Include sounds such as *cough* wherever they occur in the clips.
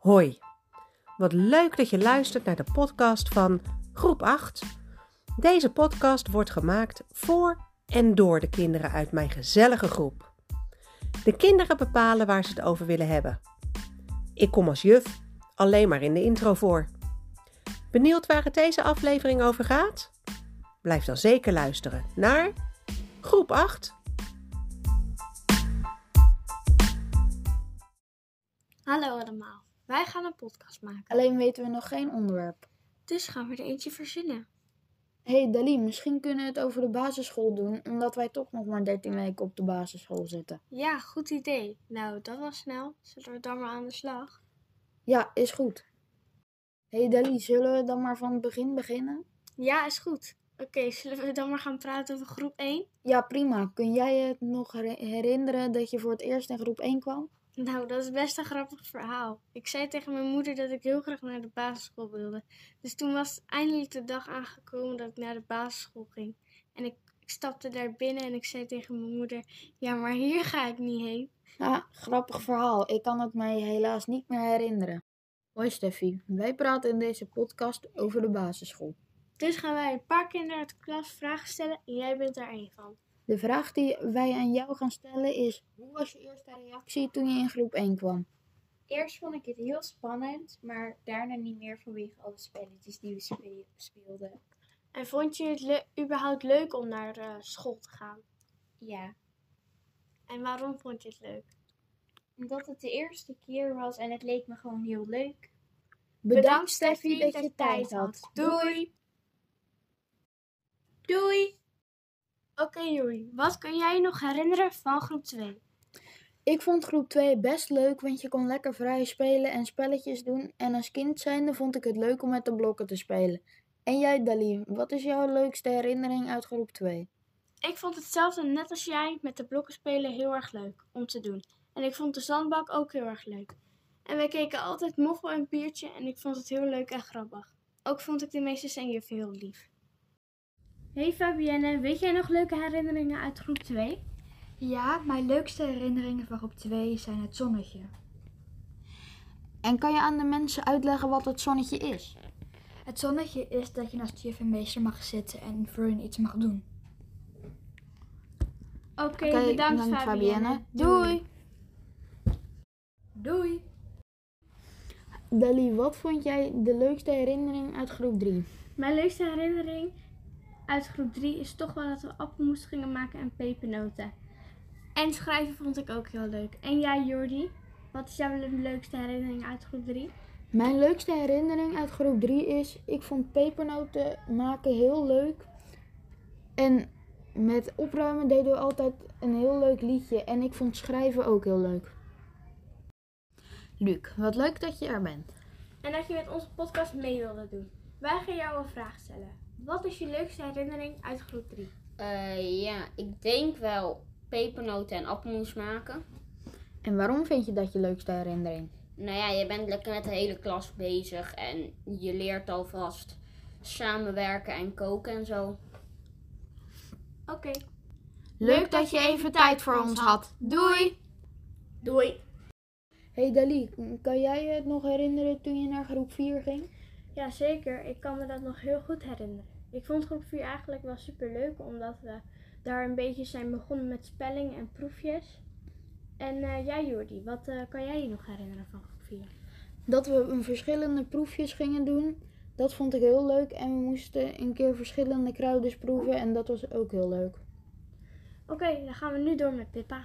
Hoi, wat leuk dat je luistert naar de podcast van Groep 8. Deze podcast wordt gemaakt voor en door de kinderen uit mijn gezellige groep. De kinderen bepalen waar ze het over willen hebben. Ik kom als juf alleen maar in de intro voor. Benieuwd waar het deze aflevering over gaat? Blijf dan zeker luisteren naar Groep 8. Hallo allemaal, wij gaan een podcast maken. Alleen weten we nog geen onderwerp. Dus gaan we er eentje verzinnen. Hé hey Dali, misschien kunnen we het over de basisschool doen, omdat wij toch nog maar 13 weken op de basisschool zitten. Ja, goed idee. Nou, dat was snel. Zullen we dan maar aan de slag? Ja, is goed. Hé hey Dali, zullen we dan maar van het begin beginnen? Ja, is goed. Oké, zullen we dan maar gaan praten over groep 1? Ja, prima. Kun jij het nog her- herinneren dat je voor het eerst in groep 1 kwam? Nou, dat is best een grappig verhaal. Ik zei tegen mijn moeder dat ik heel graag naar de basisschool wilde. Dus toen was eindelijk de dag aangekomen dat ik naar de basisschool ging. En ik, ik stapte daar binnen en ik zei tegen mijn moeder: Ja, maar hier ga ik niet heen. Ja, grappig verhaal. Ik kan het mij helaas niet meer herinneren. Hoi Steffi, wij praten in deze podcast over de basisschool. Dus gaan wij een paar kinderen uit de klas vragen stellen en jij bent daar één van. De vraag die wij aan jou gaan stellen is: hoe was je eerste reactie toen je in groep 1 kwam? Eerst vond ik het heel spannend, maar daarna niet meer vanwege alle spelletjes die we spe- speelden. En vond je het le- überhaupt leuk om naar eh, school te gaan? Ja, En waarom vond je het leuk? omdat het de eerste keer was en het leek me gewoon heel leuk. Bedankt Steffi dat je tijd had. Doei! Doei! Oké Joey, wat kan jij nog herinneren van groep 2? Ik vond groep 2 best leuk, want je kon lekker vrij spelen en spelletjes doen. En als kind zijnde vond ik het leuk om met de blokken te spelen. En jij Dali, wat is jouw leukste herinnering uit groep 2? Ik vond hetzelfde net als jij met de blokken spelen heel erg leuk om te doen. En ik vond de zandbak ook heel erg leuk. En wij keken altijd moffel en biertje en ik vond het heel leuk en grappig. Ook vond ik de meesters en juffen heel lief. Hey Fabienne, weet jij nog leuke herinneringen uit groep 2? Ja, mijn leukste herinneringen van groep 2 zijn het zonnetje. En kan je aan de mensen uitleggen wat het zonnetje is? Het zonnetje is dat je naast juf en meester mag zitten en voor hun iets mag doen. Oké, Oké, bedankt, bedankt, Fabienne. Doei! Doei! Dali, wat vond jij de leukste herinnering uit groep 3? Mijn leukste herinnering uit groep 3 is toch wel dat we appelmoes gingen maken en pepernoten. En schrijven vond ik ook heel leuk. En jij Jordi, wat is jouw le- leukste herinnering uit groep 3? Mijn leukste herinnering uit groep 3 is, ik vond pepernoten maken heel leuk. En met opruimen deden we altijd een heel leuk liedje. En ik vond schrijven ook heel leuk. Luc, wat leuk dat je er bent. En dat je met onze podcast mee wilde doen. Wij gaan jou een vraag stellen. Wat is je leukste herinnering uit groep 3? Eh, ja, ik denk wel pepernoten en appelmoes maken. En waarom vind je dat je leukste herinnering? Nou ja, je bent lekker met de hele klas bezig en je leert alvast samenwerken en koken en zo. Oké. Leuk dat je even tijd voor ons had. Doei! Doei! Hey Dali, kan jij je het nog herinneren toen je naar groep 4 ging? Jazeker, ik kan me dat nog heel goed herinneren. Ik vond groep 4 eigenlijk wel super leuk, omdat we daar een beetje zijn begonnen met spelling en proefjes. En eh, jij Jordi, wat eh, kan jij je nog herinneren van groep 4? Dat we een verschillende proefjes gingen doen. Dat vond ik heel leuk. En we moesten een keer verschillende kruiden proeven. En dat was ook heel leuk. Oké, dan gaan we nu door met Pippa.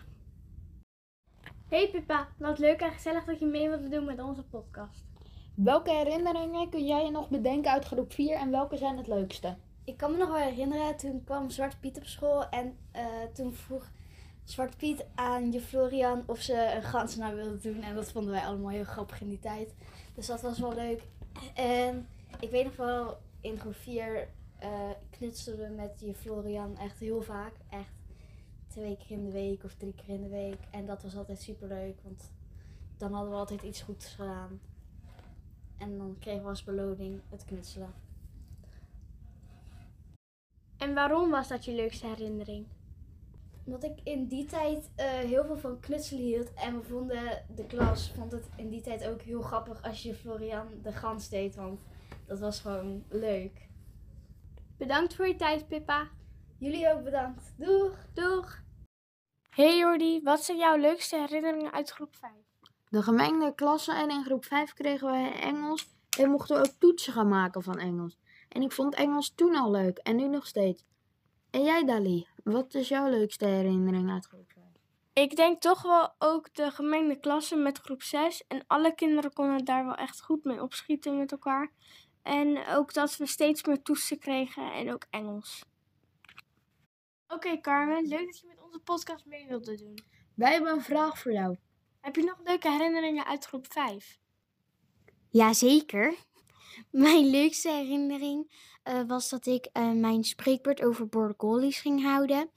Hey Pippa, wat leuk en gezellig dat je mee wilde doen met onze podcast. Welke herinneringen kun jij je nog bedenken uit groep 4 en welke zijn het leukste? Ik kan me nog wel herinneren, toen kwam Zwarte Piet op school en eh, toen vroeg Zwarte Piet aan je Florian of ze een gansenaar wilde doen. En dat vonden wij allemaal heel grappig in die tijd. Dus dat was wel leuk. En ik weet nog wel, in groep 4 eh knutselden we met je Florian echt heel vaak. Echt twee keer in de week of drie keer in de week. En dat was altijd super leuk, want dan hadden we altijd iets goeds gedaan. En dan kregen we als beloning het knutselen. En waarom was dat je leukste herinnering? Omdat ik in die tijd eh, heel veel van knutselen hield. En we vonden, de klas vond het in die tijd ook heel grappig als je Florian de Gans deed. Want dat was gewoon leuk. Bedankt voor je tijd, Pippa. Jullie ook bedankt. Doeg! Doeg! Hey Jordi, wat zijn jouw leukste herinneringen uit groep 5? De gemengde klasse en in groep 5 kregen wij Engels en mochten we ook toetsen gaan maken van Engels. En ik vond Engels toen al leuk en nu nog steeds. En jij Dali, wat is jouw leukste herinnering uit groep 5? Ik denk toch wel ook de gemengde klasse met groep 6. En alle kinderen konden daar wel echt goed mee opschieten met elkaar. En ook dat we steeds meer toetsen kregen en ook Engels. Oké Carmen, leuk dat je met onze podcast mee wilde doen. Wij hebben een vraag voor jou. Heb je nog leuke herinneringen uit groep 5? Jazeker. *laughs* Mijn leukste herinnering eh, was dat ik eh, mijn spreekbeurt over border collies ging houden.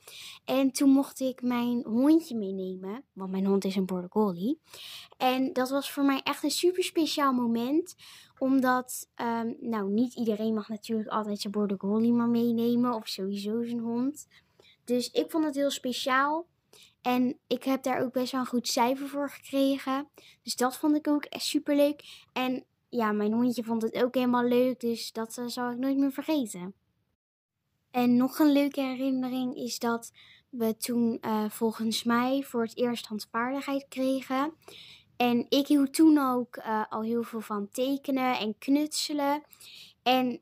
En toen mocht ik mijn hondje meenemen, want mijn hond is een border collie. En dat was voor mij echt een super speciaal moment, omdat, ehm, nou, niet iedereen mag natuurlijk altijd zijn border collie maar meenemen, of sowieso zijn hond. Dus ik vond het heel speciaal. En ik heb daar ook best wel een goed cijfer voor gekregen. Dus dat vond ik ook echt super leuk. En ja, mijn hondje vond het ook helemaal leuk. Dus dat eh, zal ik nooit meer vergeten. En nog een leuke herinnering is dat we toen eh, volgens mij voor het eerst handvaardigheid kregen. En ik hield toen ook eh, al heel veel van tekenen en knutselen. En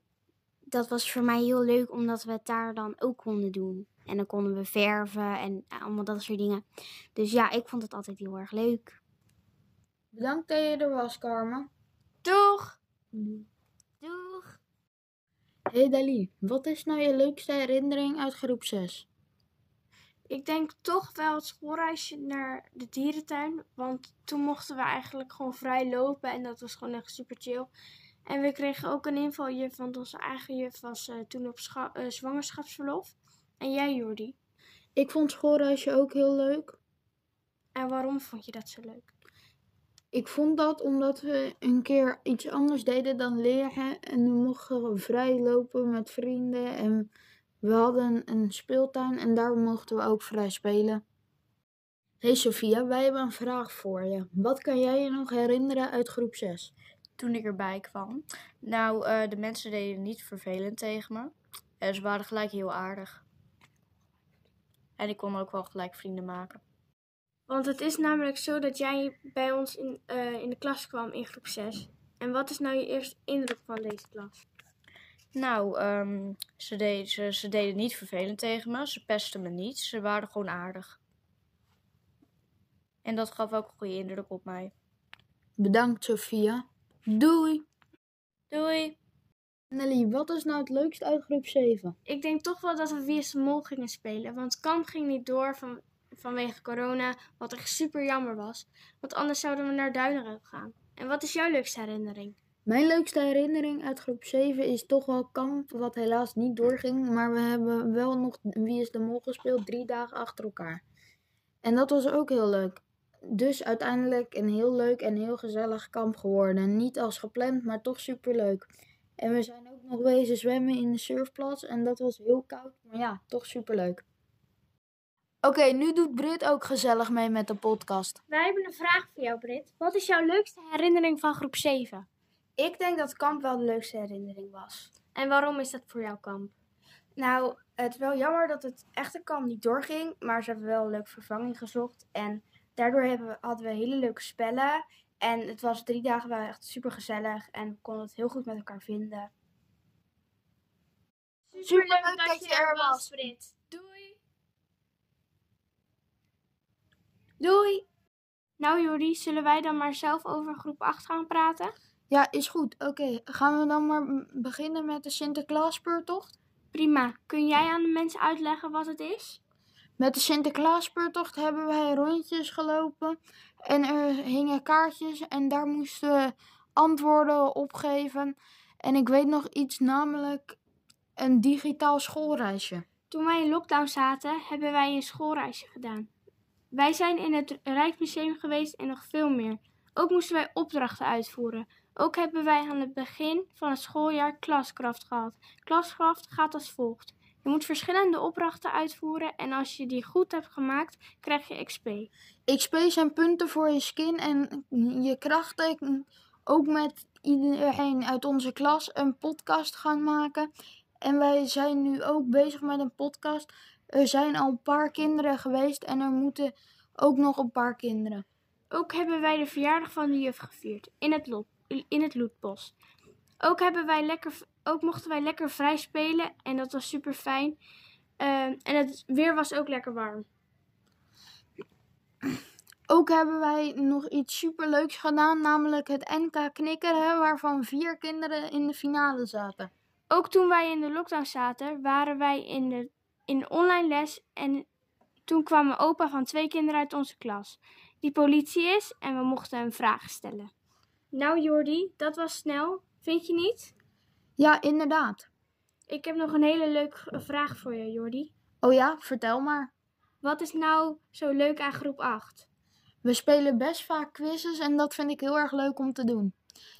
dat was voor mij heel leuk omdat we het daar dan ook konden doen. En dan konden we verven en allemaal dat soort dingen. Dus ja, ik vond het altijd heel erg leuk. Bedankt dat je er was, Carmen. Doeg! Doeg! Hey Dali, wat is nou je leukste herinnering uit groep 6? Ik denk toch wel het schoolreisje naar de dierentuin. Want toen mochten we eigenlijk gewoon vrij lopen en dat was gewoon echt super chill. En we kregen ook een invaljuf, want onze eigen juf was eh, toen op eh, zwangerschapsverlof. En jij, Jordi? Ik vond schoolreisje ook heel leuk. En waarom vond je dat zo leuk? Ik vond dat omdat we een keer iets anders deden dan leren. En we mochten vrij lopen met vrienden. En we hadden een speeltuin en daar mochten we ook vrij spelen. Hey Sophia, wij hebben een vraag voor je. Wat kan jij je nog herinneren uit groep 6? Toen ik erbij kwam. Nou, eh, de mensen deden niet vervelend tegen me. En ze waren gelijk heel aardig. En ik kon ook wel gelijk vrienden maken. Want het is namelijk zo dat jij bij ons in, eh, in de klas kwam in groep 6. En wat is nou je eerste indruk van deze klas? Nou, ehm, ze, deden, ze, ze deden niet vervelend tegen me. Ze pesten me niet. Ze waren gewoon aardig. En dat gaf ook een goede indruk op mij. Bedankt Sophia. Doei! Doei! Nelly, wat is nou het leukst uit groep 7? Ik denk toch wel dat we Wie is de Mol gingen spelen. Want kamp ging niet door van, vanwege corona, wat echt super jammer was. Want anders zouden we naar Duineren gaan. En wat is jouw leukste herinnering? Mijn leukste herinnering uit groep 7 is toch wel kamp, wat helaas niet doorging. Maar we hebben wel nog Wie is de Mol gespeeld, drie dagen achter elkaar. En dat was ook heel leuk. Dus uiteindelijk een heel leuk en heel gezellig kamp geworden. Niet als gepland, maar toch super leuk. En we zijn ook nog wezen zwemmen in de surfplaats. En dat was heel koud, maar ja, toch super leuk. Oké, nu doet Brit ook gezellig mee met de podcast. Wij hebben een vraag voor jou, Brit. Wat is jouw leukste herinnering van groep 7? Ik denk dat kamp wel de leukste herinnering was. En waarom is dat voor jou kamp? Nou, het is wel jammer dat het echte kamp niet doorging, maar ze hebben wel een leuke vervanging gezocht. En daardoor hebben we, hadden we hele leuke spellen. En het was drie dagen wel echt super gezellig en we konden het heel goed met elkaar vinden. Super leuk dat je er was, Brit. Doei! Doei! Nou Jordi, zullen wij dan maar zelf over groep 8 gaan praten? Ja, is goed. Oké, gaan we dan maar beginnen met de Sinterklaasspeurtocht? Prima. Kun jij aan de mensen uitleggen wat het is? Met de Sinterklaasspeurtocht hebben wij rondjes gelopen. En er hingen kaartjes en daar moesten we antwoorden opgeven. En ik weet nog iets, namelijk een digitaal schoolreisje. Toen wij in lockdown zaten, hebben wij een schoolreisje gedaan. Wij zijn in het Rijksmuseum geweest en nog veel meer. Ook moesten wij opdrachten uitvoeren. Ook hebben wij aan het begin van het schooljaar Klaskraft gehad. Klaskraft gaat als volgt. Je moet verschillende opdrachten uitvoeren en als je die goed hebt gemaakt, krijg je XP. XP zijn punten voor je skin en je krachten. Ook met iedereen uit onze klas een podcast gaan maken. En wij zijn nu ook bezig met een podcast. Er zijn al een paar kinderen geweest en er moeten ook nog een paar kinderen. Ook hebben wij de verjaardag van de juf gevierd in het, lot, in het. Ook, hebben wij lekker, ook mochten wij lekker vrij spelen en dat was super fijn. en het weer was ook lekker warm. Ook hebben wij nog iets superleuks gedaan, namelijk het NK knikkeren, waarvan vier kinderen in de finale zaten. Ook toen wij in de lockdown zaten, waren wij in de, in online les en toen kwam een opa van twee kinderen uit onze klas, die politie is en we mochten hem vragen stellen. Nou Jordi, dat was snel, vind je niet? Ja, inderdaad. Ik heb nog een hele leuke vraag voor je, Jordi. Oh ja, vertel maar. Wat is nou zo leuk aan groep 8? We spelen best vaak quizzes en dat vind ik heel erg leuk om te doen.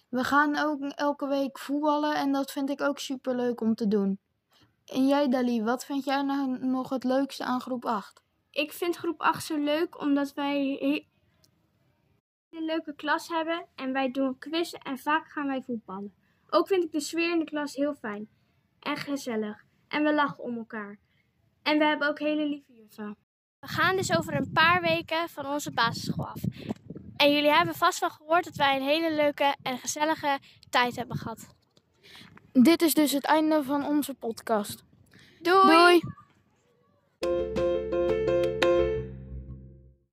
We gaan ook elke week voetballen en dat vind ik ook super leuk om te doen. En jij, Dali, wat vind jij nou nog het leukste aan groep 8? Ik vind groep 8 zo leuk omdat wij een leuke klas hebben en wij doen quizzen en vaak gaan wij voetballen. Ook vind ik de sfeer in de klas heel fijn en gezellig en we lachen om elkaar. En we hebben ook hele lieve juffen. We gaan dus over een paar weken van onze basisschool af. En jullie hebben vast wel gehoord dat wij een hele leuke en gezellige tijd hebben gehad. Dit is dus het einde van onze podcast. Doei! Doei.